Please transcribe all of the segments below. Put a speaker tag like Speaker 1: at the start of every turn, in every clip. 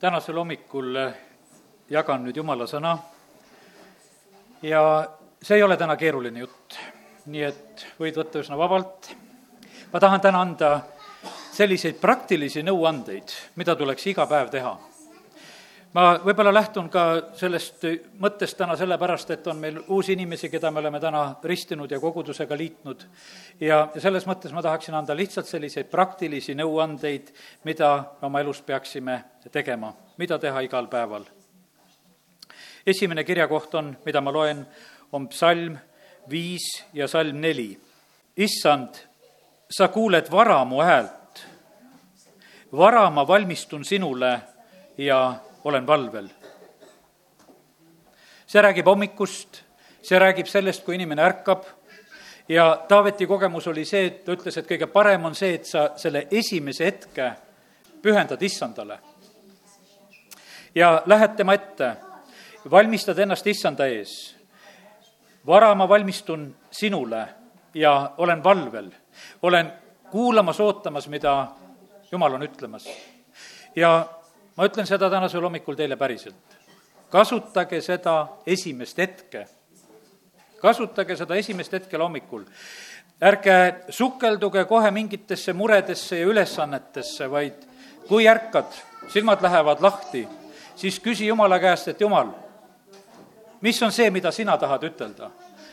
Speaker 1: tänasel hommikul jagan nüüd Jumala sõna ja see ei ole täna keeruline jutt, nii et võid võtta üsna vabalt. ma tahan täna anda selliseid praktilisi nõuandeid, mida tuleks iga päev teha ma võib-olla lähtun ka sellest mõttest täna sellepärast, et on meil uusi inimesi, keda me oleme täna ristinud ja kogudusega liitnud. ja, ja selles mõttes ma tahaksin anda lihtsalt selliseid praktilisi nõuandeid, mida me oma elus peaksime tegema, mida teha igal päeval. esimene kirjakoht on, mida ma loen, on psalm viis ja salm neli. issand, sa kuuled vara mu häält, vara ma valmistun sinule ja olen valvel. see räägib hommikust, see räägib sellest, kui inimene ärkab ja Taaveti kogemus oli see, et ta ütles, et kõige parem on see, et sa selle esimese hetke pühendad issandale. ja lähed tema ette, valmistad ennast issanda ees. vara ma valmistun sinule ja olen valvel, olen kuulamas, ootamas, mida Jumal on ütlemas. ja ma ütlen seda tänasel hommikul teile päriselt. kasutage seda esimest hetke. kasutage seda esimest hetkel hommikul. ärge sukelduge kohe mingitesse muredesse ja ülesannetesse, vaid kui ärkad, silmad lähevad lahti, siis küsi Jumala käest, et Jumal, mis on see, mida sina tahad ütelda?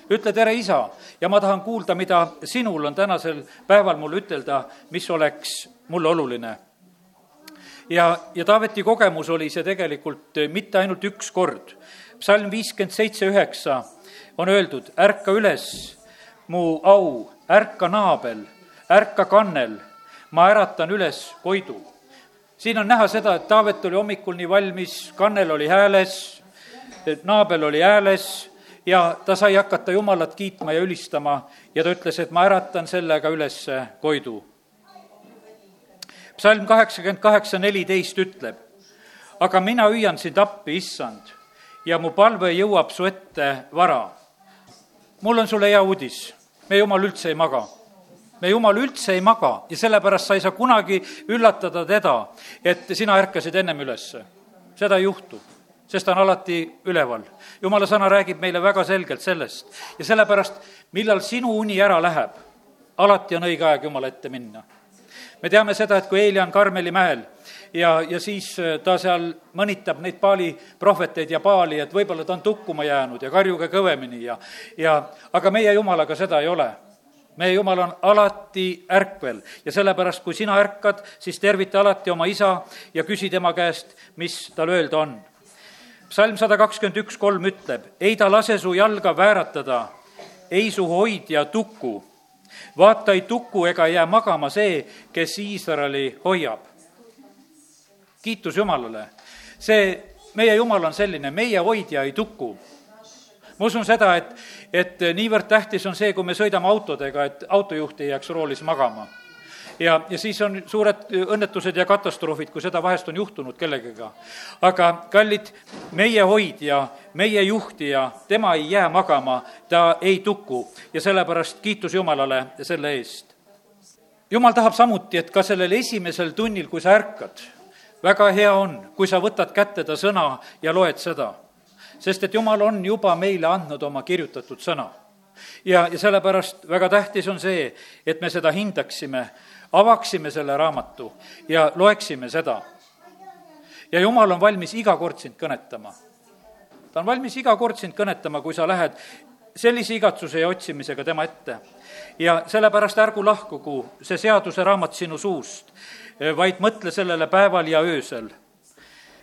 Speaker 1: ütle tere, isa, ja ma tahan kuulda, mida sinul on tänasel päeval mulle ütelda, mis oleks mulle oluline ja, ja Taaveti kogemus oli see tegelikult eh, mitte ainult üks kord. psalm viiskümmend seitse üheksa on öeldud, ärka üles, mu au, ärka naabel, ärka kannel, ma äratan üles Koidu. siin on näha seda, et Taavet oli hommikul nii valmis, kannel oli hääles, naabel oli hääles ja ta sai hakata Jumalat kiitma ja ülistama ja ta ütles, et ma äratan sellega üles Koidu psalm kaheksakümmend kaheksa neliteist ütleb, aga mina hüüan sind appi, issand, ja mu palve jõuab su ette vara. mul on sulle hea uudis, meie jumal üldse ei maga me jumal üldse ei maga ja sellepärast sa ei saa kunagi üllatada teda, et sina ärkasid ennem ülesse. seda ei juhtu, sest ta on alati üleval. jumala sõna räägib meile väga selgelt sellest ja sellepärast, millal sinu uni ära läheb, alati on õige aeg jumala ette minna me teame seda, et kui Eili on Karmeli mäel ja, ja siis äh, ta seal mõnitab neid Paali prohveteid ja Paali, et võib-olla ta on tukkuma jäänud ja karjuge kõvemini ja, ja aga meie Jumalaga seda ei ole meie Jumal on alati ärkvel ja sellepärast, kui sina ärkad, siis tervita alati oma isa ja küsi tema käest, mis tal öelda on. psalm sada kakskümmend üks kolm ütleb, ei ta lase su jalga vääratada, ei su hoidja tuku vaata, ei tuku ega jää magama see, kes Iisraeli hoiab. kiitus Jumalale. see, meie Jumal on selline, meie hoidja ei tuku ma usun seda, et, et niivõrd tähtis on see, kui me sõidame autodega, et autojuht ei jääks roolis magama ja, ja siis on suured õnnetused ja katastroofid, kui seda vahest on juhtunud kellegagi. aga kallid, meie hoidja, meie juhtija, tema ei jää magama, ta ei tuku ja sellepärast kiitus Jumalale selle eest. jumal tahab samuti, et ka sellel esimesel tunnil, kui sa ärkad, väga hea on, kui sa võtad kätte ta sõna ja loed seda. sest et Jumal on juba meile andnud oma kirjutatud sõna ja, ja sellepärast väga tähtis on see, et me seda hindaksime avaksime selle raamatu ja loeksime seda. ja Jumal on valmis iga kord sind kõnetama. Ta on valmis iga kord sind kõnetama, kui sa lähed sellise igatsuse ja otsimisega tema ette. ja sellepärast ärgu lahkugu see seaduse raamat sinu suust, vaid mõtle sellele päeval ja öösel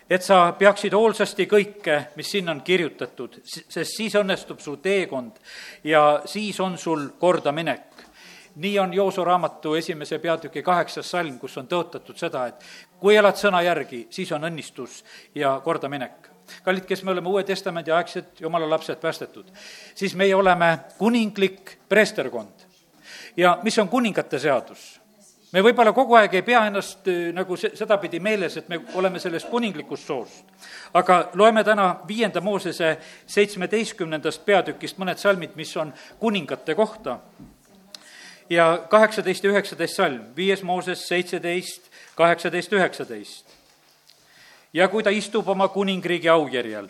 Speaker 1: et sa peaksid hoolsasti kõike, mis sinna on kirjutatud, sest siis õnnestub su teekond ja siis on sul kordaminek nii on Jooso raamatu esimese peatüki kaheksas salm, kus on tõotatud seda, et kui elad sõna järgi, siis on õnnistus ja kordaminek. Kallid, kes me oleme Uue Testamendi aegsed jumala lapsed päästetud, siis meie oleme kuninglik preesterkond. ja mis on kuningate seadus? me võib-olla kogu aeg ei pea ennast äh, nagu se-, sedapidi meeles, et me oleme sellest kuninglikust soost. aga loeme täna viienda Moosese seitsmeteistkümnendast peatükist mõned salmid, mis on kuningate kohta ja kaheksateist ja üheksateist salm, viies Mooses seitseteist, kaheksateist, üheksateist. Ja kui ta istub oma kuningriigi aujärjel,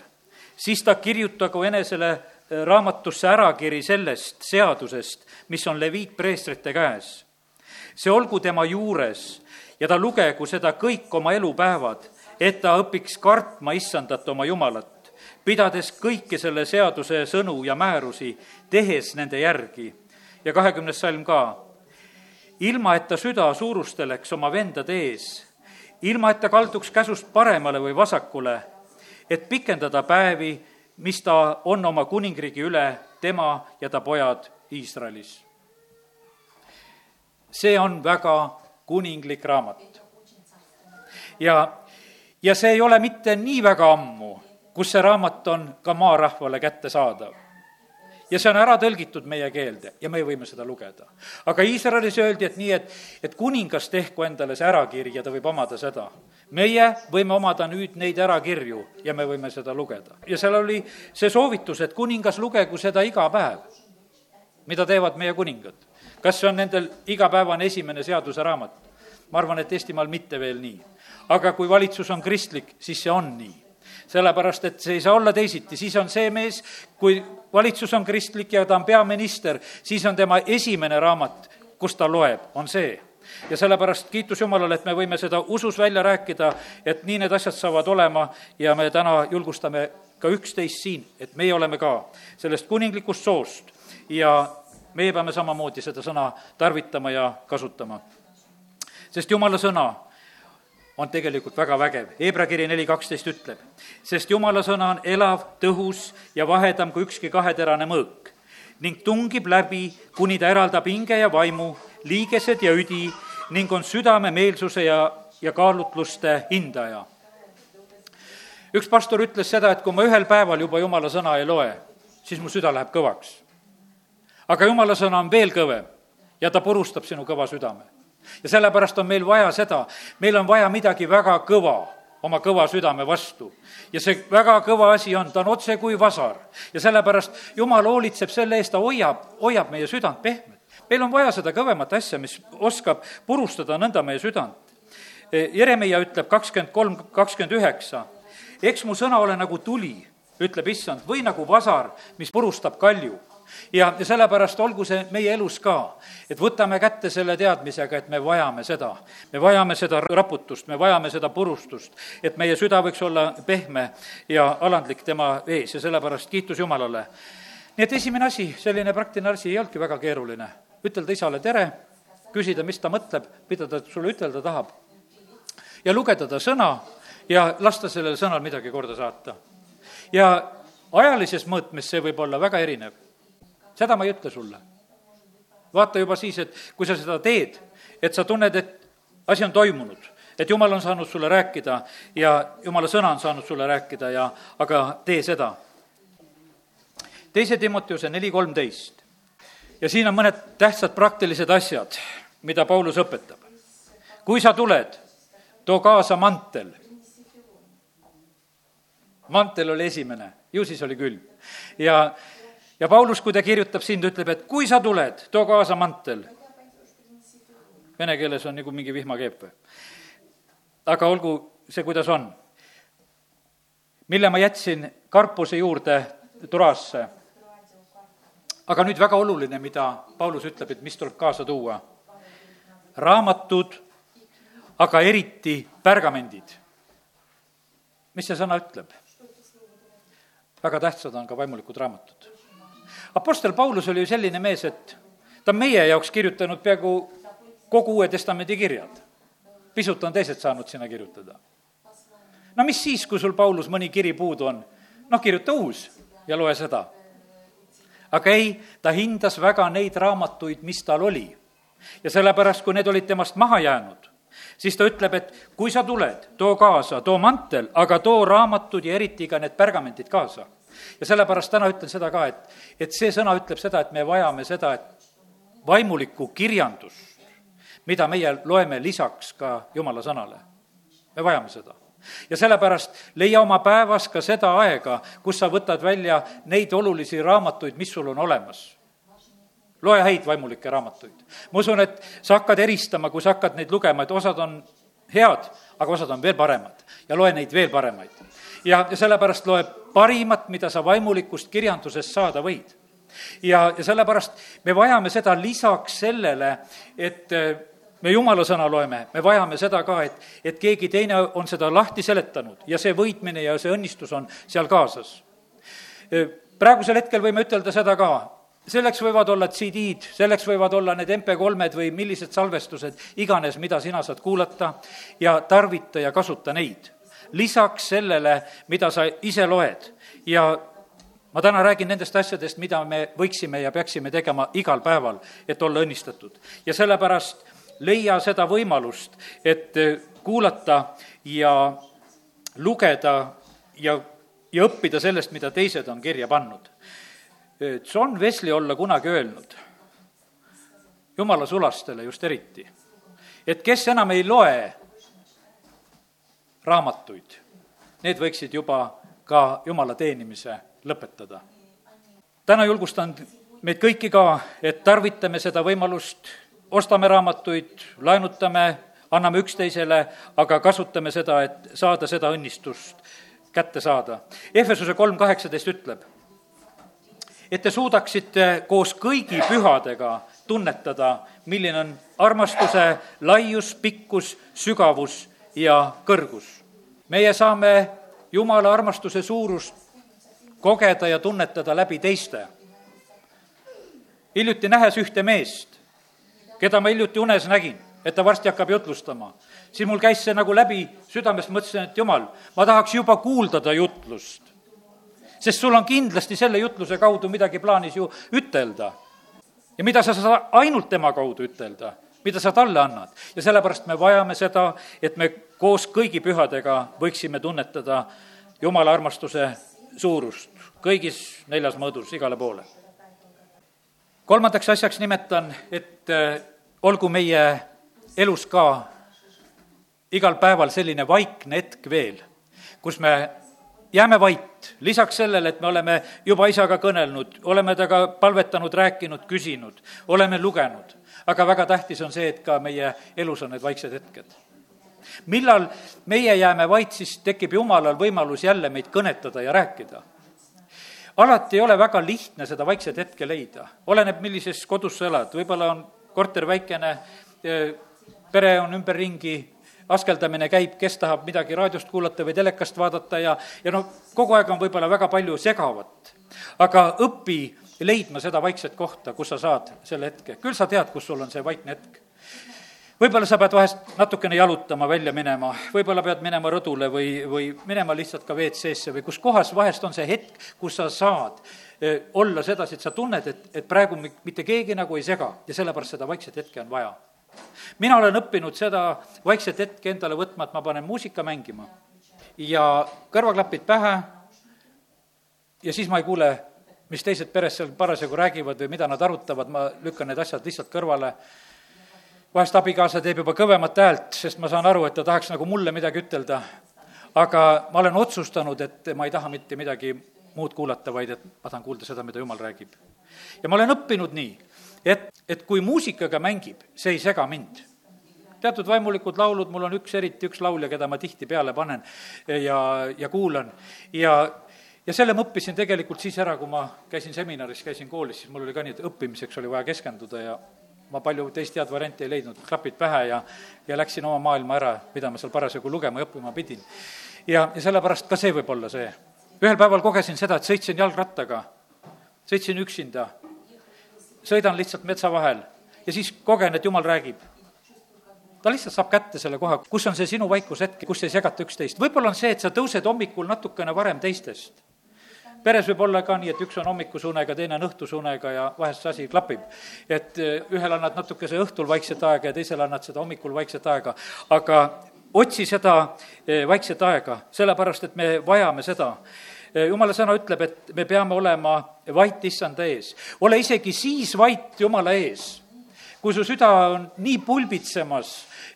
Speaker 1: siis ta kirjutagu enesele äh, raamatusse ärakiri sellest seadusest, mis on leviitpreestrite käes. see olgu tema juures ja ta lugegu seda kõik oma elupäevad, et ta õpiks kartma issandat oma Jumalat, pidades kõiki selle seaduse sõnu ja määrusi, tehes nende järgi. ja kahekümnes salm ka. ilma, et ta süda suurusteleks oma vendade ees ilma et ta kalduks käsust paremale või vasakule, et pikendada päevi, mis ta on oma kuningriigi üle, tema ja ta pojad Iisraelis. see on väga kuninglik raamat. ja, ja see ei ole mitte nii väga ammu, kus see raamat on ka maarahvale kättesaadav ja see on ära tõlgitud meie keelde ja me võime seda lugeda. aga Iisraelis öeldi, et nii, et, et kuningas tehku endale see ärakiri ja ta võib omada seda. meie võime omada nüüd neid ärakirju ja me võime seda lugeda. ja seal oli see soovitus, et kuningas lugegu seda iga päev. mida teevad meie kuningad? kas see on nendel igapäevane esimene seaduseraamat? ma arvan, et Eestimaal mitte veel nii. aga kui valitsus on kristlik, siis see on nii sellepärast et see ei saa olla teisiti, siis on see mees, kui valitsus on kristlik ja ta on peaminister, siis on tema esimene raamat, kus ta loeb, on see ja sellepärast kiitus Jumalale, et me võime seda usus välja rääkida, et nii need asjad saavad olema ja me täna julgustame ka üksteist siin, et meie oleme ka sellest kuninglikust soost ja meie peame samamoodi seda sõna tarvitama ja kasutama. sest Jumala sõna on tegelikult väga vägev. Hebra kiri neli kaksteist ütleb, sest jumala sõna on elav, tõhus ja vahedam kui ükski kaheterane mõõk ning tungib läbi, kuni ta eraldab hinge ja vaimu, liigesed ja üdi ning on südame meelsuse ja, ja kaalutluste hindaja. üks pastor ütles seda, et kui ma ühel päeval juba jumala sõna ei loe, siis mu süda läheb kõvaks. aga jumala sõna on veel kõvem ja ta purustab sinu kõva südame ja sellepärast on meil vaja seda, meil on vaja midagi väga kõva oma kõva südame vastu. ja see väga kõva asi on, ta on otse kui vasar. ja sellepärast Jumal hoolitseb selle eest, ta hoiab, hoiab meie südant pehmet. meil on vaja seda kõvemat asja, mis oskab purustada nõnda meie südant. E, Jeremiah ütleb kakskümmend kolm, kakskümmend üheksa, eks mu sõna ole nagu tuli, ütleb issand, või nagu vasar, mis purustab kalju ja, ja sellepärast olgu see meie elus ka, et võtame kätte selle teadmisega, et me vajame seda. me vajame seda raputust, me vajame seda purustust, et meie süda võiks olla pehme ja alandlik tema ees ja sellepärast kiitus Jumalale. nii et esimene asi, selline praktiline asi ei olnudki väga keeruline. ütelda isale tere, küsida, mis ta mõtleb, mida ta sulle ütelda tahab. ja lugeda ta sõna ja lasta sellel sõnal midagi korda saata. ja ajalises mõõtmes see võib olla väga erinev seda ma ei ütle sulle. vaata juba siis, et kui sa seda teed, et sa tunned, et asi on toimunud, et jumal on saanud sulle rääkida ja jumala sõna on saanud sulle rääkida ja aga tee seda. teise Timoteuse neli kolmteist. ja siin on mõned tähtsad praktilised asjad, mida Paulus õpetab. kui sa tuled, too kaasa mantel. mantel oli esimene, ju siis oli külm. ja ja Paulus, kui ta kirjutab siin, ta ütleb, et kui sa tuled, too kaasa mantel. Vene keeles on nagu mingi vihmakeep või? aga olgu see, kuidas on. mille ma jätsin karpuse juurde torasse. aga nüüd väga oluline, mida Paulus ütleb, et mis tuleb kaasa tuua. raamatud, aga eriti pärgamendid. mis see sõna ütleb? väga tähtsad on ka vaimulikud raamatud Apostel Paulus oli ju selline mees, et ta on meie jaoks kirjutanud peaaegu kogu Uue Testamendi kirjad. pisut on teised saanud sinna kirjutada. no mis siis, kui sul, Paulus, mõni kiri puudu on? noh, kirjuta uus ja loe seda. aga ei, ta hindas väga neid raamatuid, mis tal oli. ja sellepärast, kui need olid temast maha jäänud, siis ta ütleb, et kui sa tuled, too kaasa, too mantel, aga too raamatud ja eriti ka need pergamendid kaasa ja sellepärast täna ütlen seda ka, et, et see sõna ütleb seda, et me vajame seda, et vaimulikku kirjandust, mida meie loeme lisaks ka jumala sõnale. me vajame seda ja sellepärast leia oma päevas ka seda aega, kus sa võtad välja neid olulisi raamatuid, mis sul on olemas. loe häid vaimulikke raamatuid. ma usun, et sa hakkad eristama, kui sa hakkad neid lugema, et osad on head, aga osad on veel paremad. ja loe neid veel paremaid. Ja, ja sellepärast loe parimat, mida sa vaimulikust kirjandusest saada võid. ja, ja sellepärast me vajame seda lisaks sellele, et me jumala sõna loeme, me vajame seda ka, et, et keegi teine on seda lahti seletanud ja see võitmine ja see õnnistus on seal kaasas. praegusel hetkel võime ütelda seda ka, selleks võivad olla CD-d, selleks võivad olla need MP3-d või millised salvestused, iganes, mida sina saad kuulata ja tarvita ja kasuta neid. Lisaks sellele, mida sa ise loed ja ma täna räägin nendest asjadest, mida me võiksime ja peaksime tegema igal päeval, et olla õnnistatud. ja sellepärast leia seda võimalust, et kuulata ja lugeda ja, ja õppida sellest, mida teised on kirja pannud John Wesley olla kunagi öelnud, jumala sulastele just eriti, et kes enam ei loe raamatuid, need võiksid juba ka jumala teenimise lõpetada. täna julgustan meid kõiki ka, et tarvitame seda võimalust, ostame raamatuid, laenutame, anname üksteisele, aga kasutame seda, et saada seda õnnistust kätte saada. Ehvesuse kolm kaheksateist ütleb et te suudaksite koos kõigi pühadega tunnetada, milline on armastuse laius, pikkus, sügavus ja kõrgus. meie saame Jumala armastuse suurust kogeda ja tunnetada läbi teiste. hiljuti nähes ühte meest, keda ma hiljuti unes nägin, et ta varsti hakkab jutlustama, siis mul käis see nagu läbi südamest, mõtlesin, et jumal, ma tahaks juba kuulda ta jutlust sest sul on kindlasti selle jutluse kaudu midagi plaanis ju ütelda. ja mida sa saad ainult tema kaudu ütelda, mida sa talle annad. ja sellepärast me vajame seda, et me koos kõigi pühadega võiksime tunnetada Jumala armastuse suurust kõigis neljas mõõdus igale poole. kolmandaks asjaks nimetan, et äh, olgu meie elus ka igal päeval selline vaikne hetk veel, kus me jääme vait, lisaks sellele, et me oleme juba isaga kõnelnud, oleme temaga palvetanud, rääkinud, küsinud, oleme lugenud. Aga väga tähtis on see, et ka meie elus on need vaiksed hetked. millal meie jääme vait, siis tekib Jumalal võimalus jälle meid kõnetada ja rääkida alati ei ole väga lihtne seda vaikset hetke leida, oleneb, millises kodus sa elad, võib-olla on korter väikene, pere on ümberringi, askeldamine käib, kes tahab midagi raadiost kuulata või telekast vaadata ja, ja noh, kogu aeg on võib-olla väga palju segavat. aga õpi leidma seda vaikset kohta, kus sa saad selle hetke, küll sa tead, kus sul on see vaikne hetk. Võib-olla sa pead vahest natukene jalutama, välja minema, võib-olla pead minema rõdule või, või minema lihtsalt ka WC-sse või kus kohas vahest on see hetk, kus sa saad eh, olla sedasi, et sa tunned, et, et praegu mitte keegi nagu ei sega ja sellepärast seda vaikset hetke on vaja. Mina olen õppinud seda vaikset hetke endale võtma, et ma panen muusika mängima ja kõrvaklapid pähe ja siis ma ei kuule, mis teised peres seal parasjagu räägivad või mida nad arutavad, ma lükkan need asjad lihtsalt kõrvale. vahest abikaasa teeb juba kõvemat häält, sest ma saan aru, et ta tahaks nagu mulle midagi ütelda. aga ma olen otsustanud, et ma ei taha mitte midagi muud kuulata, vaid et ma tahan kuulda seda, mida jumal räägib. ja ma olen õppinud nii et, et kui muusikaga mängib, see ei sega mind teatud vaimulikud laulud, mul on üks, eriti üks laulja, keda ma tihtipeale panen ja, ja kuulan ja ja selle ma õppisin tegelikult siis ära, kui ma käisin seminaris, käisin koolis, siis mul oli ka nii, et õppimiseks oli vaja keskenduda ja ma palju teist head varianti ei leidnud, klapid pähe ja, ja läksin oma maailma ära, mida ma seal parasjagu lugema ja õppima pidin. ja, ja sellepärast ka see võib olla see. ühel päeval kogesin seda, et sõitsin jalgrattaga, sõitsin üksinda sõidan lihtsalt metsa vahel ja siis kogen, et jumal räägib. ta lihtsalt saab kätte selle koha, kus on see sinu vaikushetk, kus ei segata üksteist. võib-olla on see, et sa tõused hommikul natukene varem teistest. Peres võib olla ka nii, et üks on hommikuse unega, teine on õhtuse unega ja vahest see asi klapib. et eh, ühele annad natukese õhtul vaikset aega ja teisele annad seda hommikul vaikset aega, aga otsi seda eh, vaikset aega, sellepärast et me vajame seda Eh, jumala sõna ütleb, et me peame olema vait issanda ees. ole isegi siis vait Jumala ees, kui su süda on nii pulbitsemas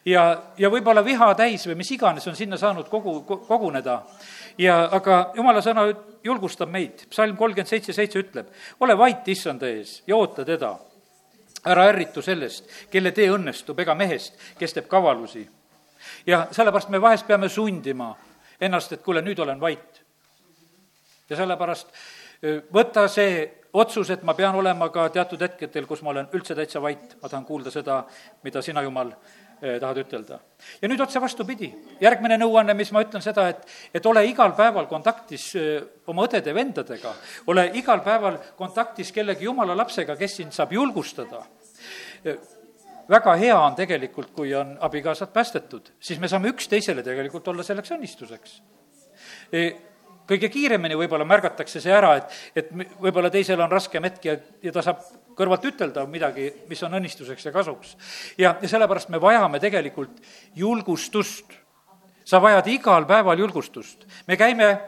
Speaker 1: ja, ja võib-olla viha täis või mis iganes on sinna saanud kogu, koguneda. Ja aga jumala sõna julgustab meid, psalm kolmkümmend seitse, seitse ütleb, ole vait issanda ees ja oota teda. ära ärritu sellest, kelle tee õnnestub, ega mehest, kes teeb kavalusi. ja sellepärast me vahest peame sundima ennast, et kuule, nüüd olen vait. ja sellepärast võta see otsus, et ma pean olema ka teatud hetkedel, kus ma olen üldse täitsa vait, ma tahan kuulda seda, mida sina, Jumal, tahad ütelda. ja nüüd otse vastupidi, järgmine nõuanne, mis ma ütlen seda, et, et ole igal päeval kontaktis oma õdede-vendadega, ole igal päeval kontaktis kellegi jumala lapsega, kes sind saab julgustada. Väga hea on tegelikult, kui on abikaasad päästetud, siis me saame üksteisele tegelikult olla selleks õnnistuseks kõige kiiremini võib-olla märgatakse see ära, et, et võib-olla teisel on raskem hetk ja, ja ta saab kõrvalt ütelda midagi, mis on õnnistuseks ja kasuks. ja, ja sellepärast me vajame tegelikult julgustust. sa vajad igal päeval julgustust. me käime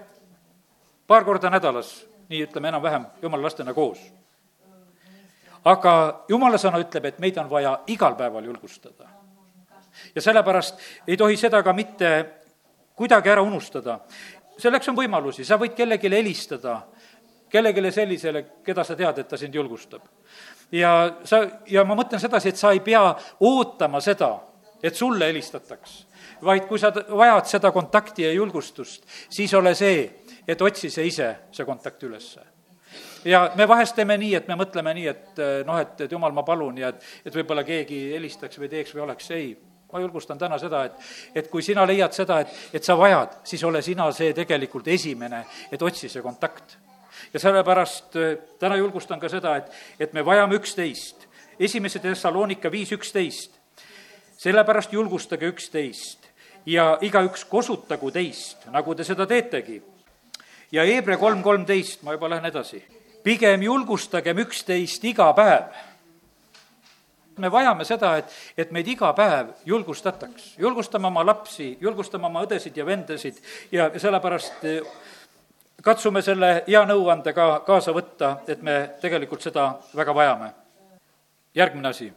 Speaker 1: paar korda nädalas, nii ütleme enam-vähem, jumala lastena koos. aga jumala sõna ütleb, et meid on vaja igal päeval julgustada. ja sellepärast ei tohi seda ka mitte kuidagi ära unustada selleks on võimalusi, sa võid kellelegi helistada, kellelegi sellisele, keda sa tead, et ta sind julgustab. ja sa, ja ma mõtlen sedasi, et sa ei pea ootama seda, et sulle helistataks, vaid kui sa vajad seda kontakti ja julgustust, siis ole see, et otsi see ise, see kontakt ülesse. Ja me vahest teeme nii, et me mõtleme nii, et noh, et, et jumal, ma palun ja et, et võib-olla keegi helistaks või teeks või oleks, ei ma julgustan täna seda, et, et kui sina leiad seda, et, et sa vajad, siis ole sina see tegelikult esimene, et otsi see kontakt. ja sellepärast äh, täna julgustan ka seda, et, et me vajame üksteist. esimese Thessalonika viis üksteist. sellepärast julgustage üksteist ja igaüks kosutagu teist, nagu te seda teetegi. ja Heebre kolm kolmteist, ma juba lähen edasi. pigem julgustagem üksteist iga päev me vajame seda, et, et meid iga päev julgustataks, julgustame oma lapsi, julgustame oma õdesid ja vendasid ja sellepärast eh, katsume selle hea nõuande ka kaasa võtta, et me tegelikult seda väga vajame. järgmine asi,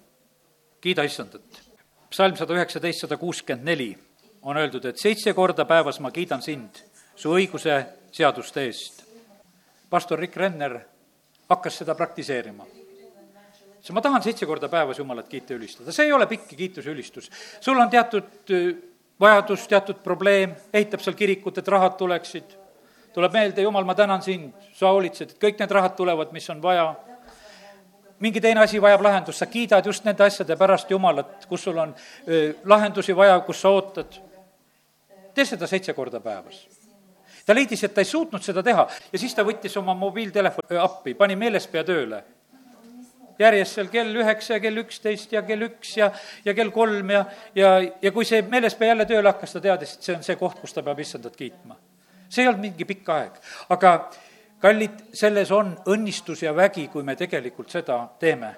Speaker 1: kiida issandat. psalm sada üheksateist, sada kuuskümmend neli on öeldud, et seitse korda päevas ma kiidan sind su õiguse seaduste eest. pastor Rick Renner hakkas seda praktiseerima siis ma tahan seitse korda päevas Jumalat kiita ja ülistada, see ei ole pikk kiitus ja ülistus. sul on teatud äh, vajadus, teatud probleem, ehitab seal kirikut, et rahad tuleksid, tuleb meelde, Jumal, ma tänan sind, sa hoolitsed, et kõik need rahad tulevad, mis on vaja, mingi teine asi vajab lahendust, sa kiidad just nende asjade pärast Jumalat, kus sul on öö, äh, lahendusi vaja, kus sa ootad. tee seda seitse korda päevas. Ta leidis, et ta ei suutnud seda teha ja siis ta võttis oma mobiiltelefoni appi, pani meelespea tööle järjest seal kell üheksa ja kell üksteist ja kell üks ja, ja kell kolm ja, ja, ja kui see meelespea jälle tööle hakkas, ta teadis, et see on see koht, kus ta peab issandat kiitma. see ei olnud mingi pikk aeg, aga kallid, selles on õnnistus ja vägi, kui me tegelikult seda teeme.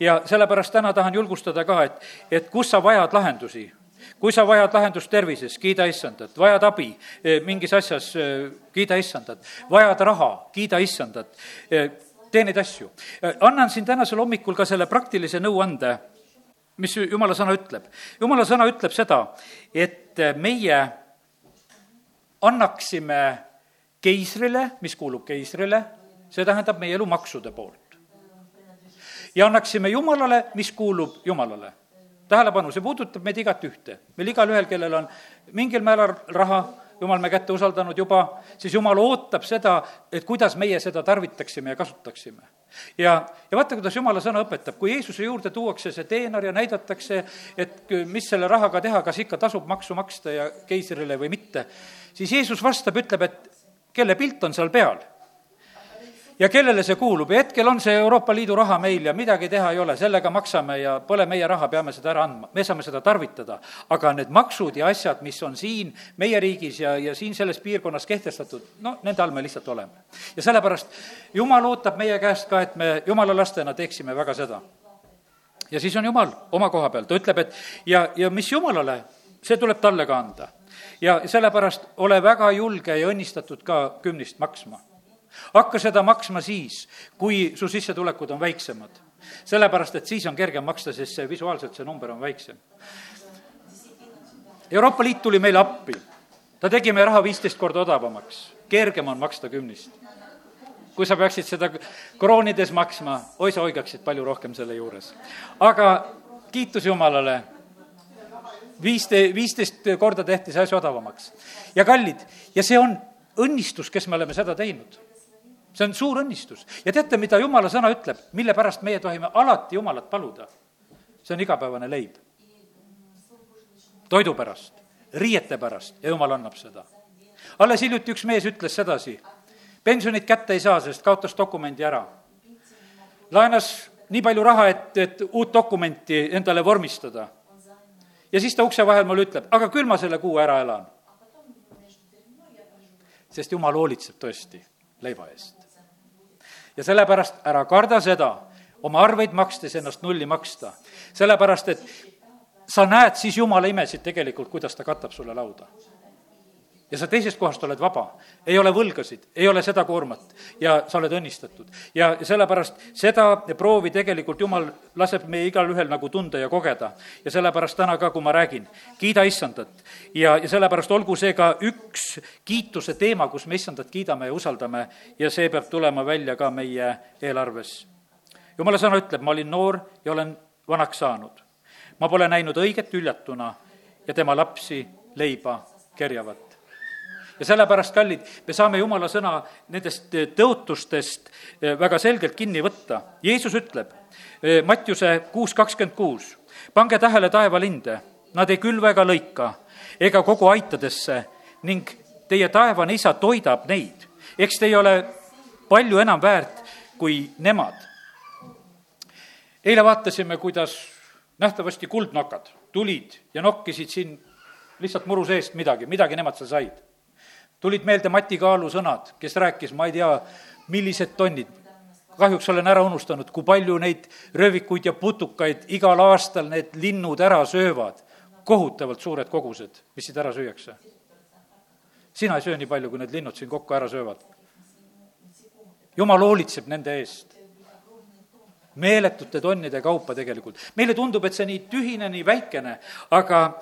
Speaker 1: ja sellepärast täna tahan julgustada ka, et, et kus sa vajad lahendusi, kui sa vajad lahendust tervises, kiida issandat, vajad abi eh, mingis asjas, eh, kiida issandat, vajad raha, kiida issandat. Eh, tee neid asju. annan siin tänasel hommikul ka selle praktilise nõuande, mis jumala sõna ütleb. jumala sõna ütleb seda, et meie annaksime keisrile, mis kuulub keisrile, see tähendab meie elu maksude poolt. ja annaksime Jumalale, mis kuulub Jumalale. tähelepanu, see puudutab meid igat ühte. meil igalühel, kellel on mingil määral raha, jumal me kätte usaldanud juba, siis jumal ootab seda, et kuidas meie seda tarvitaksime ja kasutaksime. ja, ja vaata, kuidas jumala sõna õpetab, kui Jeesuse juurde tuuakse see teenar ja näidatakse, et mis selle rahaga teha, kas ikka tasub maksu maksta ja keisrile või mitte, siis Jeesus vastab, ütleb, et kelle pilt on seal peal ja kellele see kuulub ja hetkel on see Euroopa Liidu raha meil ja midagi teha ei ole, sellega maksame ja pole meie raha, peame seda ära andma, me saame seda tarvitada. aga need maksud ja asjad, mis on siin meie riigis ja, ja siin selles piirkonnas kehtestatud, no nende all me lihtsalt oleme. ja sellepärast Jumal ootab meie käest ka, et me Jumala lastena teeksime väga seda. ja siis on Jumal oma koha peal, ta ütleb, et ja, ja mis Jumalale, see tuleb talle ka anda. ja sellepärast ole väga julge ja õnnistatud ka kümnist maksma hakka seda maksma siis, kui su sissetulekud on väiksemad. sellepärast, et siis on kergem maksta, sest see visuaalselt, see number on väiksem. Euroopa Liit tuli meile appi. ta tegi meie raha viisteist korda odavamaks. kergem on maksta kümnist. kui sa peaksid seda kroonides maksma, oi sa oigaksid palju rohkem selle juures. aga kiitus Jumalale, viiste-, viisteist korda tehti see asi odavamaks. ja kallid, ja see on õnnistus, kes me oleme seda teinud. See on suur õnnistus. ja teate, mida jumala sõna ütleb, mille pärast meie tohime alati jumalat paluda? see on igapäevane leib. toidu pärast, riiete pärast ja jumal annab seda. alles hiljuti üks mees ütles sedasi, pensionit kätte ei saa, sest kaotas dokumendi ära. laenas nii palju raha, et, et uut dokumenti endale vormistada. ja siis ta ukse vahel mulle ütleb, aga küll ma selle kuu ära elan. sest jumal hoolitseb tõesti leiva eest. ja sellepärast ära karda seda, oma arveid makstes ennast nulli maksta. sellepärast, et sa näed siis jumala imesid tegelikult, kuidas ta katab sulle lauda ja sa teisest kohast oled vaba, ei ole võlgasid, ei ole seda koormat ja sa oled õnnistatud. ja sellepärast seda proovi tegelikult Jumal laseb meie igalühel nagu tunda ja kogeda. ja sellepärast täna ka, kui ma räägin, kiida issandat. ja, ja sellepärast olgu see ka üks kiituse teema, kus me issandat kiidame ja usaldame ja see peab tulema välja ka meie eelarves. jumala sõna ütleb, ma olin noor ja olen vanaks saanud. ma pole näinud õiget hüljatuna ja tema lapsi leiba kerjavad ja sellepärast, kallid, me saame jumala sõna nendest eh, tõotustest eh, väga selgelt kinni võtta. Jeesus ütleb, eh, Mattiuse kuus kakskümmend kuus, pange tähele taevalinde, nad ei külva ega lõika ega kogu aitadesse ning teie taevane isa toidab neid. eks te ei ole palju enam väärt kui nemad. eile vaatasime, kuidas nähtavasti kuldnokad tulid ja nokkisid siin lihtsalt muru seest midagi, midagi nemad seal said tulid meelde Mati Kaalu sõnad, kes rääkis, ma ei tea, millised tonnid. kahjuks olen ära unustanud, kui palju neid röövikuid ja putukaid igal aastal need linnud ära söövad. kohutavalt suured kogused, mis siit ära süüakse. sina ei söö nii palju, kui need linnud siin kokku ära söövad. jumal hoolitseb nende eest meeletute tonnide kaupa tegelikult. meile tundub, et see nii tühine, nii väikene, aga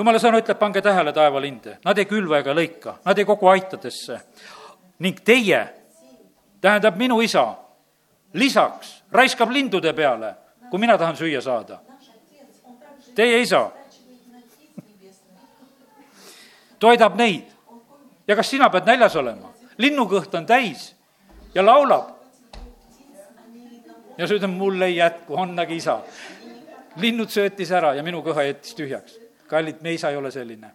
Speaker 1: jumala sõna ütleb, pange tähele taevalinde, nad ei külva ega lõika, nad ei kogu aitadesse. ning teie, tähendab minu isa, lisaks raiskab lindude peale, kui mina tahan süüa saada. Teie isa toidab neid. ja kas sina pead näljas olema? linnukõht on täis ja laulab. ja sa ütled, mul ei jätku, annagi isa. linnud söötis ära ja minu kõha jättis tühjaks kallid, me isa ei ole selline.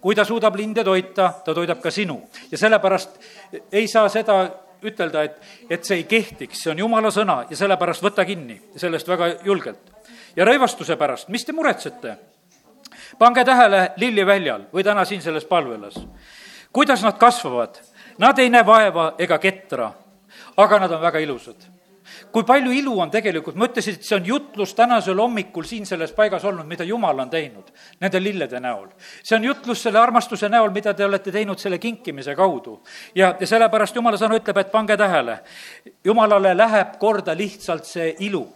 Speaker 1: kui ta suudab linde toita, ta toidab ka sinu ja sellepärast ei saa seda ütelda, et, et see ei kehtiks, see on jumala sõna ja sellepärast võta kinni sellest väga julgelt. ja rõivastuse pärast, mis te muretsete? pange tähele lilliväljal või täna siin selles palvelas, kuidas nad kasvavad. Nad ei näe vaeva ega ketra, aga nad on väga ilusad kui palju ilu on tegelikult, ma ütlesin, et see on jutlus tänasel hommikul siin selles paigas olnud, mida Jumal on teinud nende lillede näol. see on jutlus selle armastuse näol, mida te olete teinud selle kinkimise kaudu. ja, ja sellepärast Jumala sõna ütleb, et pange tähele, Jumalale läheb korda lihtsalt see ilu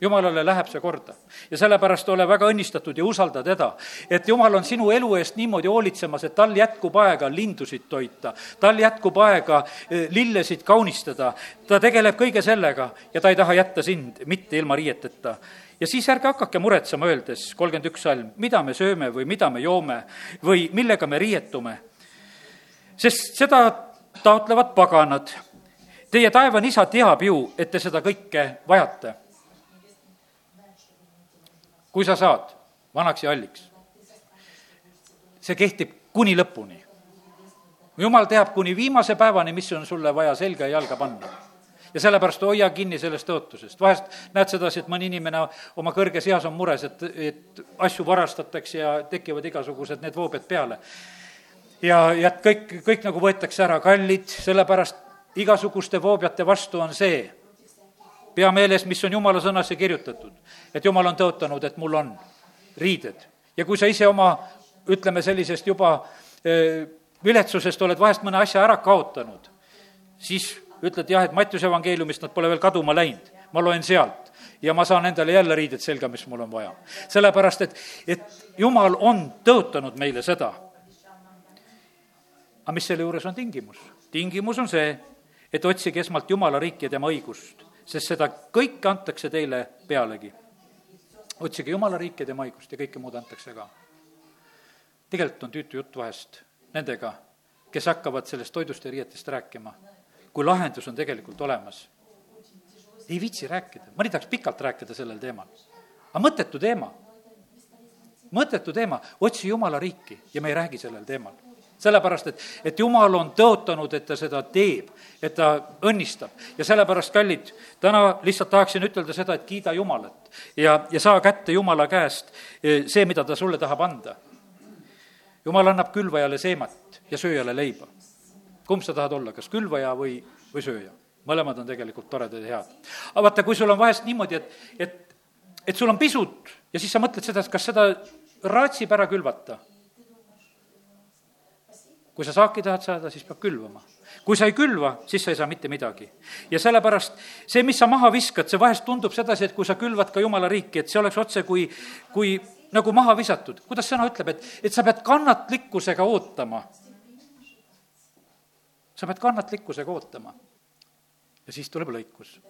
Speaker 1: jumalale läheb see korda. ja sellepärast ole väga õnnistatud ja usalda teda. et jumal on sinu elu eest niimoodi hoolitsemas, et tal jätkub aega lindusid toita, tal jätkub aega eh, lillesid kaunistada, ta tegeleb kõige sellega ja ta ei taha jätta sind mitte ilma riieteta ja siis ärge hakake muretsema, öeldes, kolmkümmend üks salm, mida me sööme või mida me joome või millega me riietume. sest seda taotlevad paganad. Teie taevane isa teab ju, et te seda kõike vajate kui sa saad vanaks ja halliks. see kehtib kuni lõpuni. jumal teab kuni viimase päevani, mis on sulle vaja selga ja jalga panna ja sellepärast hoia kinni sellest tõotusest. vahest näed sedasi, et mõni inimene oma kõrges eas on mures, et, et asju varastatakse ja tekivad igasugused need voobed peale. ja, ja kõik, kõik nagu võetakse ära, kallid, sellepärast igasuguste voobjate vastu on see, pea meeles, mis on jumala sõnasse kirjutatud. et jumal on tõotanud, et mul on riided. ja kui sa ise oma, ütleme sellisest juba viletsusest oled vahest mõne asja ära kaotanud, siis ütled jah, et Mattiuse evangeeliumist nad pole veel kaduma läinud, ma loen sealt ja ma saan endale jälle riided selga, mis mul on vaja. sellepärast, et, et jumal on tõotanud meile seda. aga mis selle juures on tingimus? tingimus on see, et otsige esmalt Jumala riiki ja tema õigust sest seda kõike antakse teile pealegi. otsige Jumala riiki ja tema õigust ja kõike muud antakse ka. tegelikult on tüütu jutt vahest nendega, kes hakkavad sellest toidust ja riietest rääkima, kui lahendus on tegelikult olemas. ei viitsi rääkida, mõni tahaks pikalt rääkida sellel teemal. aga mõttetu teema. mõttetu teema, otsi Jumala riiki ja me ei räägi sellel teemal sellepärast, et, et jumal on tõotanud, et ta seda teeb, et ta õnnistab ja sellepärast, kallid, täna lihtsalt tahaksin ütelda seda, et kiida Jumalat ja, ja saa kätte Jumala käest eh, see, mida ta sulle tahab anda. jumal annab külvajale seemat ja sööjale leiba. kumb sa tahad olla, kas külvaja või, või sööja? mõlemad on tegelikult toredad ja head. aga vaata, kui sul on vahest niimoodi, et, et, et sul on pisut ja siis sa mõtled seda, et kas seda raatsib ära külvata kui sa saaki tahad saada, siis peab külvama. kui sa ei külva, siis sa ei saa mitte midagi. ja sellepärast see, mis sa maha viskad, see vahest tundub sedasi, et kui sa külvad ka jumala riiki, et see oleks otse kui, kui nagu maha visatud. kuidas sõna ütleb, et, et sa pead kannatlikkusega ootama. sa pead kannatlikkusega ootama. ja siis tuleb lõikus.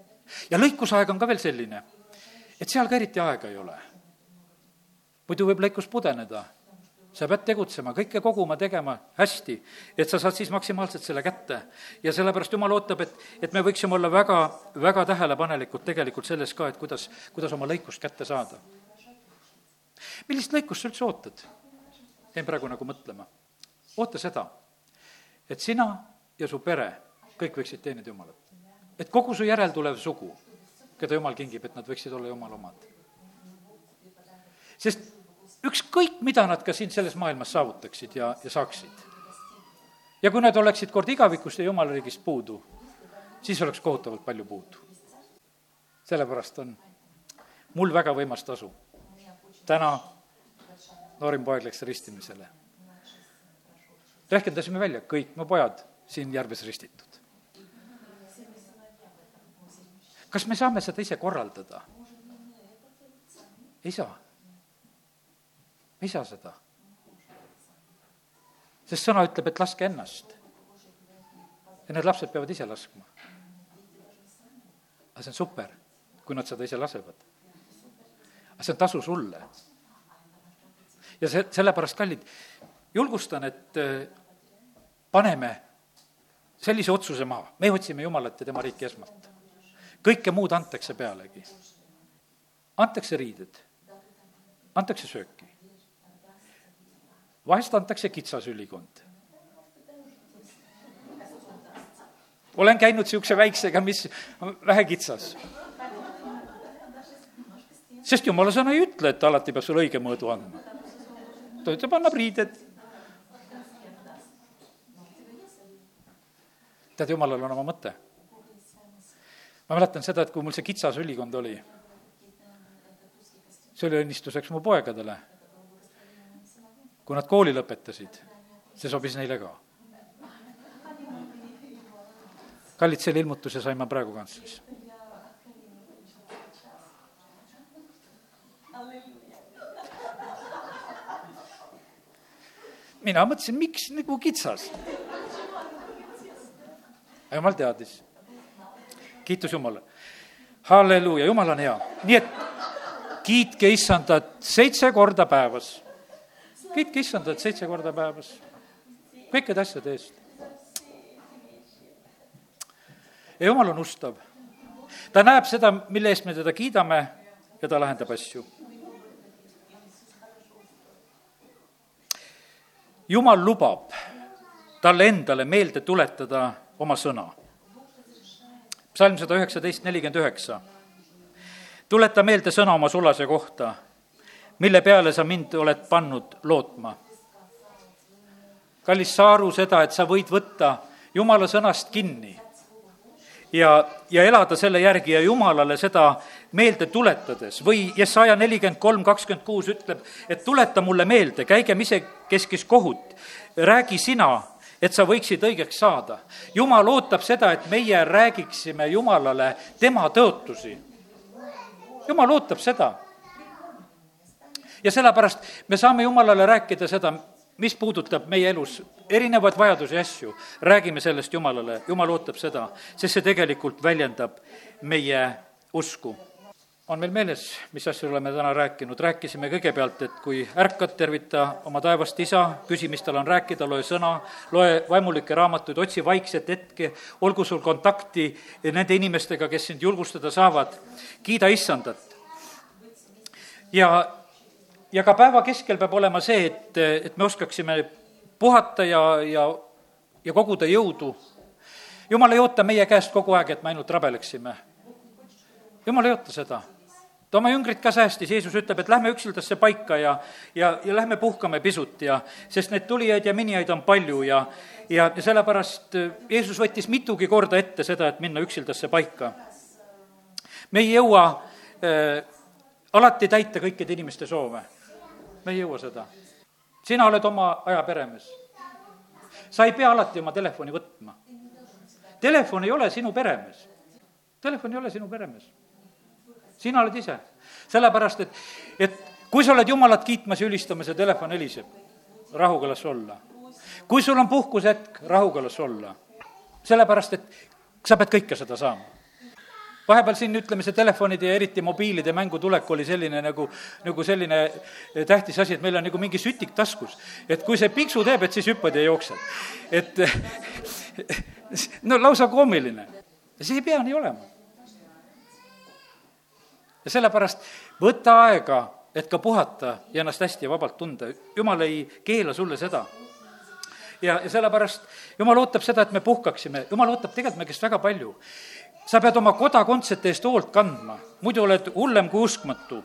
Speaker 1: ja lõikusaeg on ka veel selline, et seal ka eriti aega ei ole. muidu võib lõikus pudeneda sa pead tegutsema, kõike koguma, tegema hästi, et sa saad siis maksimaalselt selle kätte. ja sellepärast Jumal ootab, et, et me võiksime olla väga, väga tähelepanelikud tegelikult selles ka, et kuidas, kuidas oma lõikust kätte saada. millist lõikust sa üldse ootad? jäin praegu nagu mõtlema. oota seda, et sina ja su pere kõik võiksid teenida Jumalat. et kogu su järeltulev sugu, keda Jumal kingib, et nad võiksid olla Jumala omad. sest ükskõik, mida nad ka siin selles maailmas saavutaksid ja, ja saaksid. ja kui nad oleksid kord igavikust ja jumala riigist puudu, siis oleks kohutavalt palju puudu. sellepärast on mul väga võimas tasu. täna noorim poeg läks ristimisele. rehkendasime välja, kõik mu pojad siin järves ristitud. kas me saame seda ise korraldada? ei saa ei saa seda. sest sõna ütleb, et laske ennast. ja need lapsed peavad ise laskma. aga see on super, kui nad seda ise lasevad. aga see on tasu sulle. ja see, sellepärast, kallid, julgustan, et äh, paneme sellise otsuse maha, me otsime Jumalat ja tema riiki esmalt. kõike muud antakse pealegi. antakse riided, antakse sööki vahest antakse kitsas ülikond. olen käinud niisuguse väiksega, mis vähe kitsas. sest jumala sõna ei ütle, et alati peab sulle õige mõõdu andma. ta ütleb, annab riided. tead, jumalal on oma mõte. ma mäletan seda, et kui mul see kitsas ülikond oli, see oli õnnistuseks mu poegadele kui nad kooli lõpetasid, see sobis neile ka. kallid, selle ilmutuse sain ma praegu kantslis. mina mõtlesin, miks nagu kitsas? jumal teadis. kiitus Jumalale. halleluuja, Jumal on hea. nii et kiitke issandat seitse korda päevas kiitke issandat seitse korda päevas, kõikide asjade eest. ja jumal on ustav. ta näeb seda, mille eest me teda kiidame ja ta lahendab asju. jumal lubab talle endale meelde tuletada oma sõna. psalm sada üheksateist, nelikümmend üheksa. tuleta meelde sõna oma sulase kohta mille peale sa mind oled pannud lootma. kallis, saa aru seda, et sa võid võtta jumala sõnast kinni ja, ja elada selle järgi ja jumalale seda meelde tuletades või Jesaja nelikümmend kolm, kakskümmend kuus ütleb, et tuleta mulle meelde, käigem isekeskis kohut, räägi sina, et sa võiksid õigeks saada. jumal ootab seda, et meie räägiksime Jumalale tema tõotusi. jumal ootab seda ja sellepärast me saame Jumalale rääkida seda, mis puudutab meie elus erinevaid vajadusi ja asju, räägime sellest Jumalale, Jumal ootab seda, sest see tegelikult väljendab meie usku. on meil meeles, mis asju oleme täna rääkinud, rääkisime kõigepealt, et kui ärkad, tervita oma taevast isa, küsi, mis tal on rääkida, loe sõna, loe vaimulikke raamatuid, otsi vaikset hetke, olgu sul kontakti nende inimestega, kes sind julgustada saavad, kiida issandat. ja, ja ka päeva keskel peab olema see, et, et me oskaksime puhata ja, ja, ja koguda jõudu. jumal ei oota meie käest kogu aeg, et me ainult rabeleksime. jumal ei oota seda ta oma jüngrid ka säästis, Jeesus ütleb, et lähme üksildasse paika ja, ja, ja lähme puhkame pisut ja, sest neid tulijaid ja minijaid on palju ja, ja, ja sellepärast äh, Jeesus võttis mitugi korda ette seda, et minna üksildasse paika. me ei jõua äh, alati täita kõikide inimeste soove. Me ei jõua seda. sina oled oma aja peremees. sa ei pea alati oma telefoni võtma. Telefon ei ole sinu peremees. Telefon ei ole sinu peremees sina oled ise. sellepärast, et, et kui sa oled Jumalat kiitmas ja ülistamas ja telefon heliseb, rahuga las olla. kui sul on puhkushetk, rahuga las olla. sellepärast, et sa pead kõike seda saama vahepeal siin, ütleme, see telefonide ja eriti mobiilide mängu tulek oli selline nagu, nagu selline tähtis asi, et meil on nagu mingi sütik taskus. et kui see piksu teeb, et siis hüppad ja jooksed. et no lausa koomiline. see ei pea nii olema ja sellepärast võta aega, et ka puhata ja ennast hästi ja vabalt tunda. jumal ei keela sulle seda. ja, ja sellepärast jumal ootab seda, et me puhkaksime, jumal ootab tegelikult meie käest väga palju. Sa pead oma kodakondsete eest hoolt kandma, muidu oled hullem kui uskmatu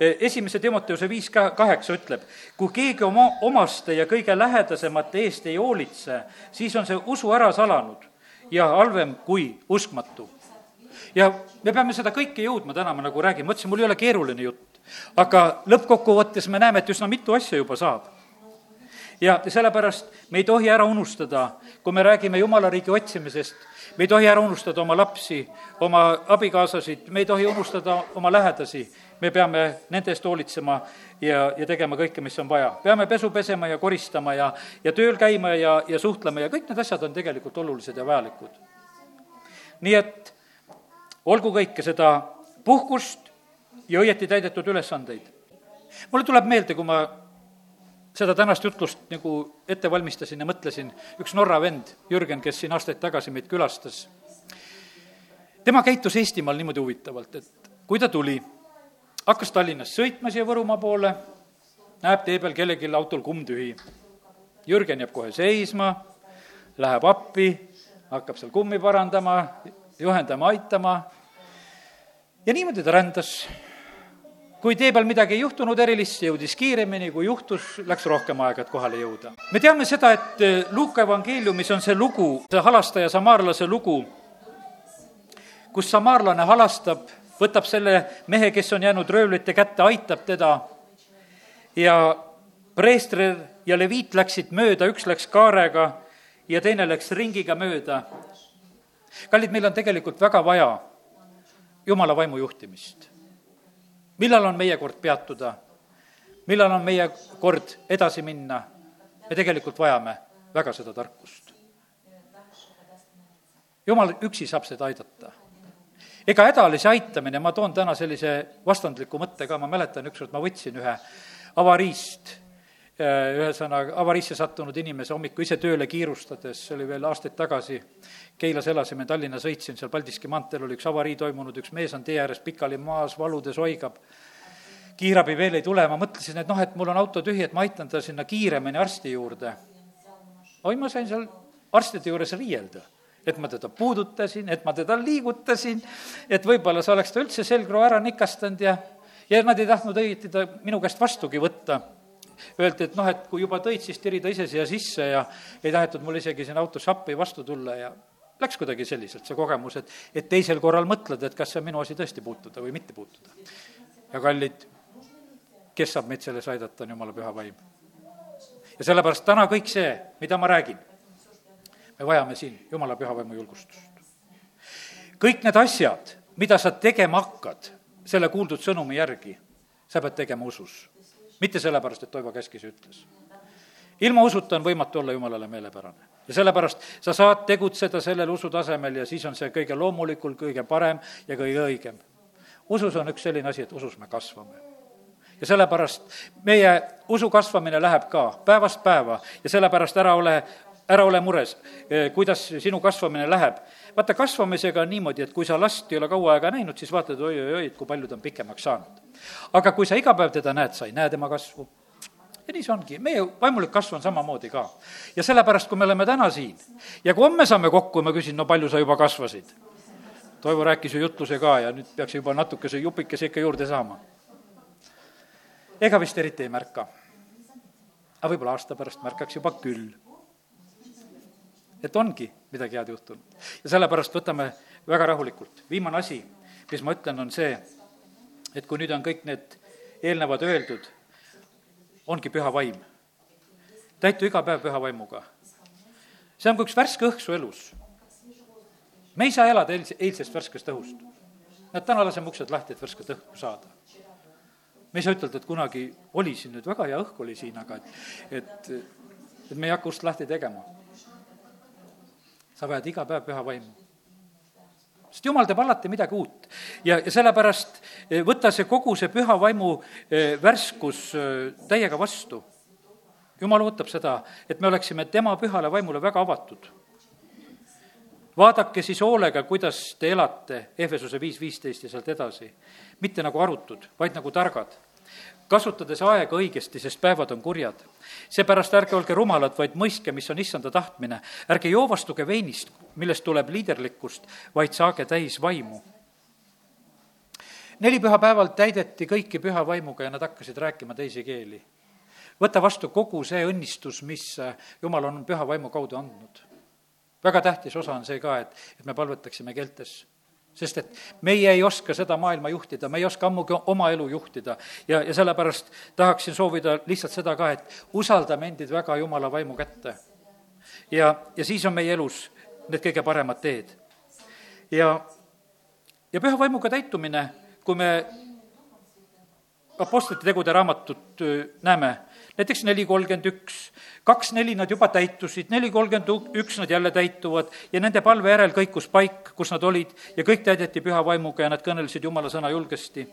Speaker 1: e, esimese Timoteuse viis ka-, kaheksa ütleb, kui keegi oma omaste ja kõige lähedasemate eest ei hoolitse, siis on see usu ära salanud ja halvem kui uskmatu ja me peame seda kõike jõudma täna, ma nagu räägin, ma ütlesin, mul ei ole keeruline jutt. aga lõppkokkuvõttes me näeme, et üsna mitu asja juba saab. ja sellepärast me ei tohi ära unustada, kui me räägime Jumala riigi otsimisest, me ei tohi ära unustada oma lapsi, oma abikaasasid, me ei tohi unustada oma lähedasi, me peame nende eest hoolitsema ja, ja tegema kõike, mis on vaja. peame pesu pesema ja koristama ja, ja tööl käima ja, ja suhtlema ja kõik need asjad on tegelikult olulised ja vajalikud. nii et olgu kõike seda puhkust ja õieti täidetud ülesandeid. mulle tuleb meelde, kui ma seda tänast jutlust nagu ette valmistasin ja mõtlesin, üks Norra vend, Jürgen, kes siin aastaid tagasi meid külastas, tema käitus Eestimaal niimoodi huvitavalt, et kui ta tuli, hakkas Tallinnast sõitma siia Võrumaa poole, näeb tee peal kellelgi autol kumm tühi. Jürgen jääb kohe seisma, läheb appi, hakkab seal kummi parandama, juhendama, aitama ja niimoodi ta rändas. Kui tee peal midagi ei juhtunud erilist, jõudis kiiremini, kui juhtus, läks rohkem aega, et kohale jõuda. me teame seda, et eh, Luuka evangeeliumis on see lugu, see halastaja samaarlase lugu, kus samaarlane halastab, võtab selle mehe, kes on jäänud röövlite kätte, aitab teda ja preestrer ja leviit läksid mööda, üks läks kaarega ja teine läks ringiga mööda. kallid, meil on tegelikult väga vaja jumala vaimu juhtimist. Millal on meie kord peatuda? millal on meie kord edasi minna? me tegelikult vajame väga seda tarkust. jumal üksi saab seda aidata. ega hädalise aitamine, ma toon täna sellise vastandliku mõtte ka, ma mäletan, ükskord ma võtsin ühe avariist ühesõnaga avariisse sattunud inimese hommiku ise tööle kiirustades, see oli veel aastaid tagasi, Keilas elasime, Tallinna sõitsin, seal Paldiski maanteel oli üks avarii toimunud, üks mees on tee ääres pikali maas, valudes oigab. kiirabi veel ei tule, ma mõtlesin, et noh, et mul on auto tühi, et ma aitan ta sinna kiiremini arsti juurde. oi, ma sain seal arstide juures riielda et ma teda puudutasin, et ma teda liigutasin, et võib-olla sa oleks ta üldse selgroo ära nikastanud ja, ja nad ei tahtnud õieti ta minu käest vastugi võtta öeldi, et noh, et kui juba tõid, siis tiri ta ise siia sisse ja ei tahetud mul isegi sinna autosse appi vastu tulla ja läks kuidagi selliselt, see kogemus, et, et teisel korral mõtled, et kas see on minu asi tõesti puutuda või mitte puutuda. ja kallid, kes saab meid selles aidata, on Jumala püha vaim. ja sellepärast täna kõik see, mida ma räägin, me vajame siin Jumala püha vaimu julgustust. kõik need asjad, mida sa tegema hakkad selle kuuldud sõnumi järgi, sa pead tegema usus mitte sellepärast, et Toivo käskis ja ütles. ilma usuta on võimatu olla Jumalale meelepärane. ja sellepärast sa saad tegutseda sellel usutasemel ja siis on see kõige loomulikul, kõige parem ja kõige õigem. usus on üks selline asi, et usus me kasvame ja sellepärast meie usu kasvamine läheb ka päevast päeva ja sellepärast ära ole, ära ole mures, eh, kuidas sinu kasvamine läheb. vaata, kasvamisega on niimoodi, et kui sa last ei ole kaua aega näinud, siis vaatad oi-oi-oi, et kui palju ta on pikemaks saanud. aga kui sa iga päev teda näed, sa ei näe tema kasvu. ja nii see ongi, meie vaimulik kasv on samamoodi ka. ja sellepärast, kui me oleme täna siin ja kui homme saame kokku ma küsin, no palju sa juba kasvasid? Toivo rääkis ju jutluse ka ja nüüd peaks juba natukese jupikese ikka juurde saama ega vist eriti ei märka. aga võib-olla aasta pärast märkaks juba küll. Et ongi midagi head juhtunud. ja sellepärast võtame väga rahulikult. viimane asi, mis ma ütlen, on see, et kui nüüd on kõik need eelnevad öeldud, ongi püha vaim. täitu iga päev püha vaimuga. see on kui üks värske õhk su elus. me ei saa elada eilse, eilsest värskest õhust. näed, täna laseme uksed lahti, et värsket õhku saada me ei saa ütelda, et kunagi oli siin nüüd väga hea õhk oli siin, aga et, et, et me ei hakka ust lahti tegema. Sa vajad iga päev püha vaimu. sest jumal teeb alati midagi uut ja, ja sellepärast eh, võta see kogu see püha vaimu eh, värskus eh, täiega vastu. jumal ootab seda, et me oleksime tema pühale vaimule väga avatud vaadake siis hoolega, kuidas te elate, Ehvesuse viis viisteist ja sealt edasi. mitte nagu arutud, vaid nagu targad. Kasutades aega õigesti, sest päevad on kurjad. seepärast ärge olge rumalad, vaid mõistke, mis on issanda tahtmine. ärge joovastuge veinist, millest tuleb liiderlikkust, vaid saage täis vaimu. neli pühapäeval täideti kõiki püha vaimuga ja nad hakkasid rääkima teisi keeli. võta vastu kogu see õnnistus, mis Jumal on püha vaimu kaudu andnud väga tähtis osa on see ka, et, et me palvetaksime keeltes sest et meie ei oska seda maailma juhtida, me ei oska ammugi oma elu juhtida. ja, ja sellepärast tahaksin soovida lihtsalt seda ka, et usaldame endid väga Jumala vaimu kätte. ja, ja siis on meie elus need kõige paremad teed. ja, ja püha vaimuga täitumine, kui me Apostlite tegude raamatut näeme, näiteks neli kolmkümmend üks, kaks neli nad juba täitusid, neli kolmkümmend üks nad jälle täituvad ja nende palve järel kõikus paik, kus nad olid ja kõik täideti püha vaimuga ja nad kõnelesid jumala sõna julgesti.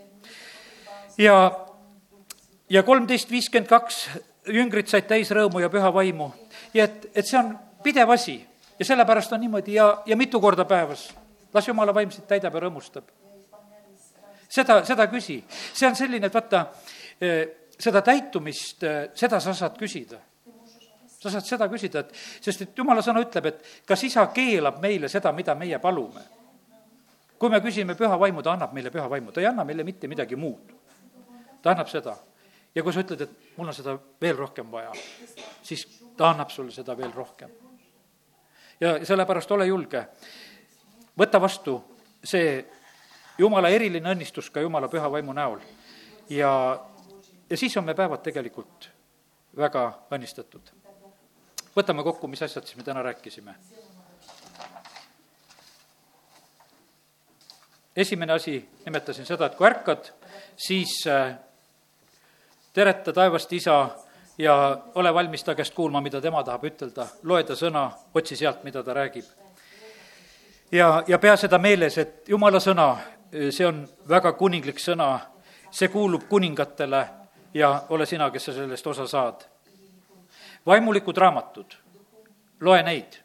Speaker 1: ja, ja kolmteist viiskümmend kaks jüngrid said täis rõõmu ja püha vaimu ja et, et see on pidev asi ja sellepärast on niimoodi ja, ja mitu korda päevas. las jumala vaim sind täidab ja rõõmustab. seda, seda küsi, see on selline, et vaata seda täitumist, äh, seda sa saad küsida. sa saad seda küsida, et, sest et jumala sõna ütleb, et kas isa keelab meile seda, mida meie palume. kui me küsime püha vaimu, ta annab meile püha vaimu, ta ei anna meile mitte midagi muud. ta annab seda. ja kui sa ütled, et mul on seda veel rohkem vaja, siis ta annab sulle seda veel rohkem. ja sellepärast ole julge, võta vastu see jumala eriline õnnistus ka jumala püha vaimu näol ja ja siis on me päevad tegelikult väga õnnistatud. võtame kokku, mis asjad siis me täna rääkisime. esimene asi, nimetasin seda, et kui ärkad, siis äh, tereta taevast isa ja ole valmis ta käest kuulma, mida tema tahab ütelda, loe ta sõna, otsi sealt, mida ta räägib. ja, ja pea seda meeles, et jumala sõna, see on väga kuninglik sõna, see kuulub kuningatele ja ole sina, kes sa sellest osa saad. vaimulikud raamatud, loe neid.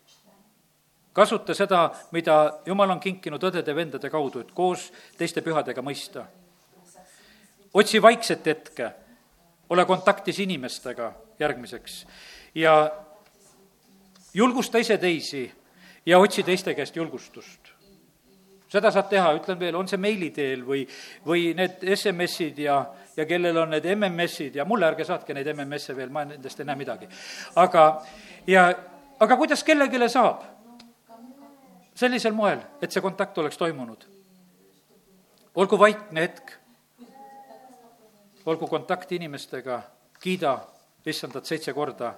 Speaker 1: kasuta seda, mida Jumal on kinkinud õdede-vendade kaudu, et koos teiste pühadega mõista. otsi vaikset hetke, ole kontaktis inimestega järgmiseks ja julgusta ise teisi ja otsi teiste käest julgustust seda saab teha, ütlen veel, on see meili teel või, või need SMS-id ja, ja kellel on need MMS-id ja mulle ärge saatke neid MMS-e veel, ma nendest ei näe midagi. aga, ja, aga kuidas kellelegi saab? sellisel moel, et see kontakt oleks toimunud. olgu vaikne hetk, olgu kontakt inimestega, kiida issandat seitse korda.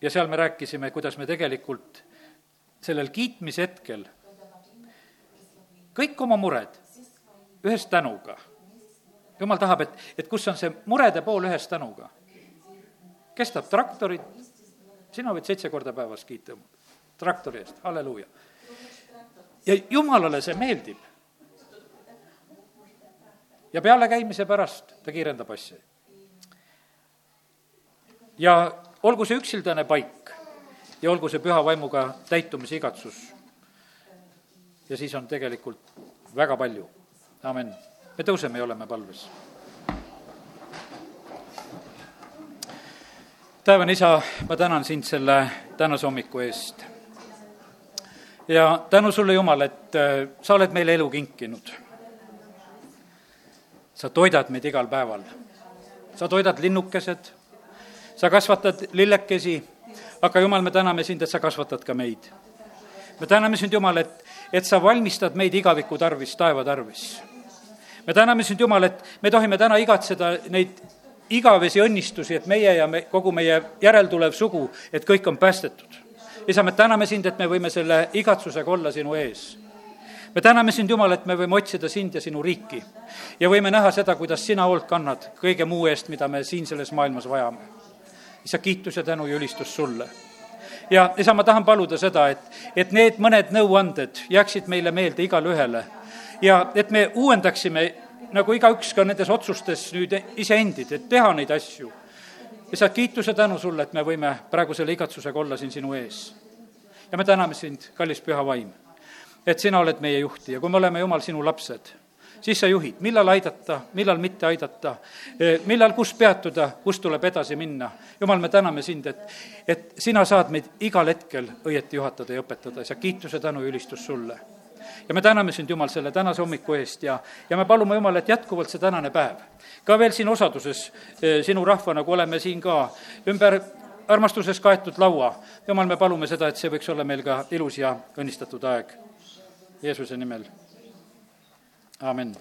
Speaker 1: ja seal me rääkisime, kuidas me tegelikult sellel kiitmishetkel kõik oma mured ühes tänuga. jumal tahab, et, et kus on see murede pool ühes tänuga. kes tahab traktorit, sina võid seitse korda päevas kiita traktori eest, halleluuja. ja jumalale see meeldib, ja pealekäimise pärast ta kiirendab asja. ja olgu see üksildane paik ja olgu see püha vaimuga täitumise igatsus. ja siis on tegelikult väga palju, amin. me tõuseme ja oleme palves taevane isa, ma tänan sind selle tänase hommiku eest. ja tänu sulle, Jumal, et äh, sa oled meile elu kinkinud. sa toidad meid igal päeval. sa toidad linnukesed, sa kasvatad lillekesi, aga Jumal, me täname sind, et sa kasvatad ka meid. me täname sind, Jumal, et, et sa valmistad meid igaviku tarvis, taeva tarvis. Me täname sind, Jumal, et me tohime täna igatseda neid igavesi õnnistusi, et meie ja me, kogu meie järeltulev sugu, et kõik on päästetud. isa, me täname sind, et me võime selle igatsusega olla sinu ees. me täname sind, Jumal, et me võime otsida sind ja sinu riiki. ja võime näha seda, kuidas sina hoolt kannad kõige muu eest, mida me siin selles maailmas vajame. isa, kiitus ja tänu ja ülistus sulle ja isa, ma tahan paluda seda, et, et need mõned nõuanded jääksid meile meelde igale ühele ja et me uuendaksime nagu igaüks ka nendes otsustes nüüd iseendid, et teha neid asju. lihtsalt kiituse tänu sulle, et me võime praegu selle igatsusega olla siin sinu ees. ja me täname sind, kallis püha vaim, et sina oled meie juht ja kui me oleme, Jumal, sinu lapsed, siis sa juhid, millal aidata, millal mitte aidata, e, millal kus peatuda, kus tuleb edasi minna. Jumal, me täname sind, et, et sina saad meid igal hetkel õieti juhatada ja õpetada, sa kiituse, tänu ja ülistus sulle ja me täname sind, Jumal, selle tänase hommiku eest ja, ja me palume, Jumal, et jätkuvalt see tänane päev, ka veel siin osaduses eh, sinu rahva, nagu oleme siin ka ümber armastuses kaetud laua. Jumal, me palume seda, et see võiks olla meil ka ilus ja õnnistatud aeg. Jeesuse nimel, amin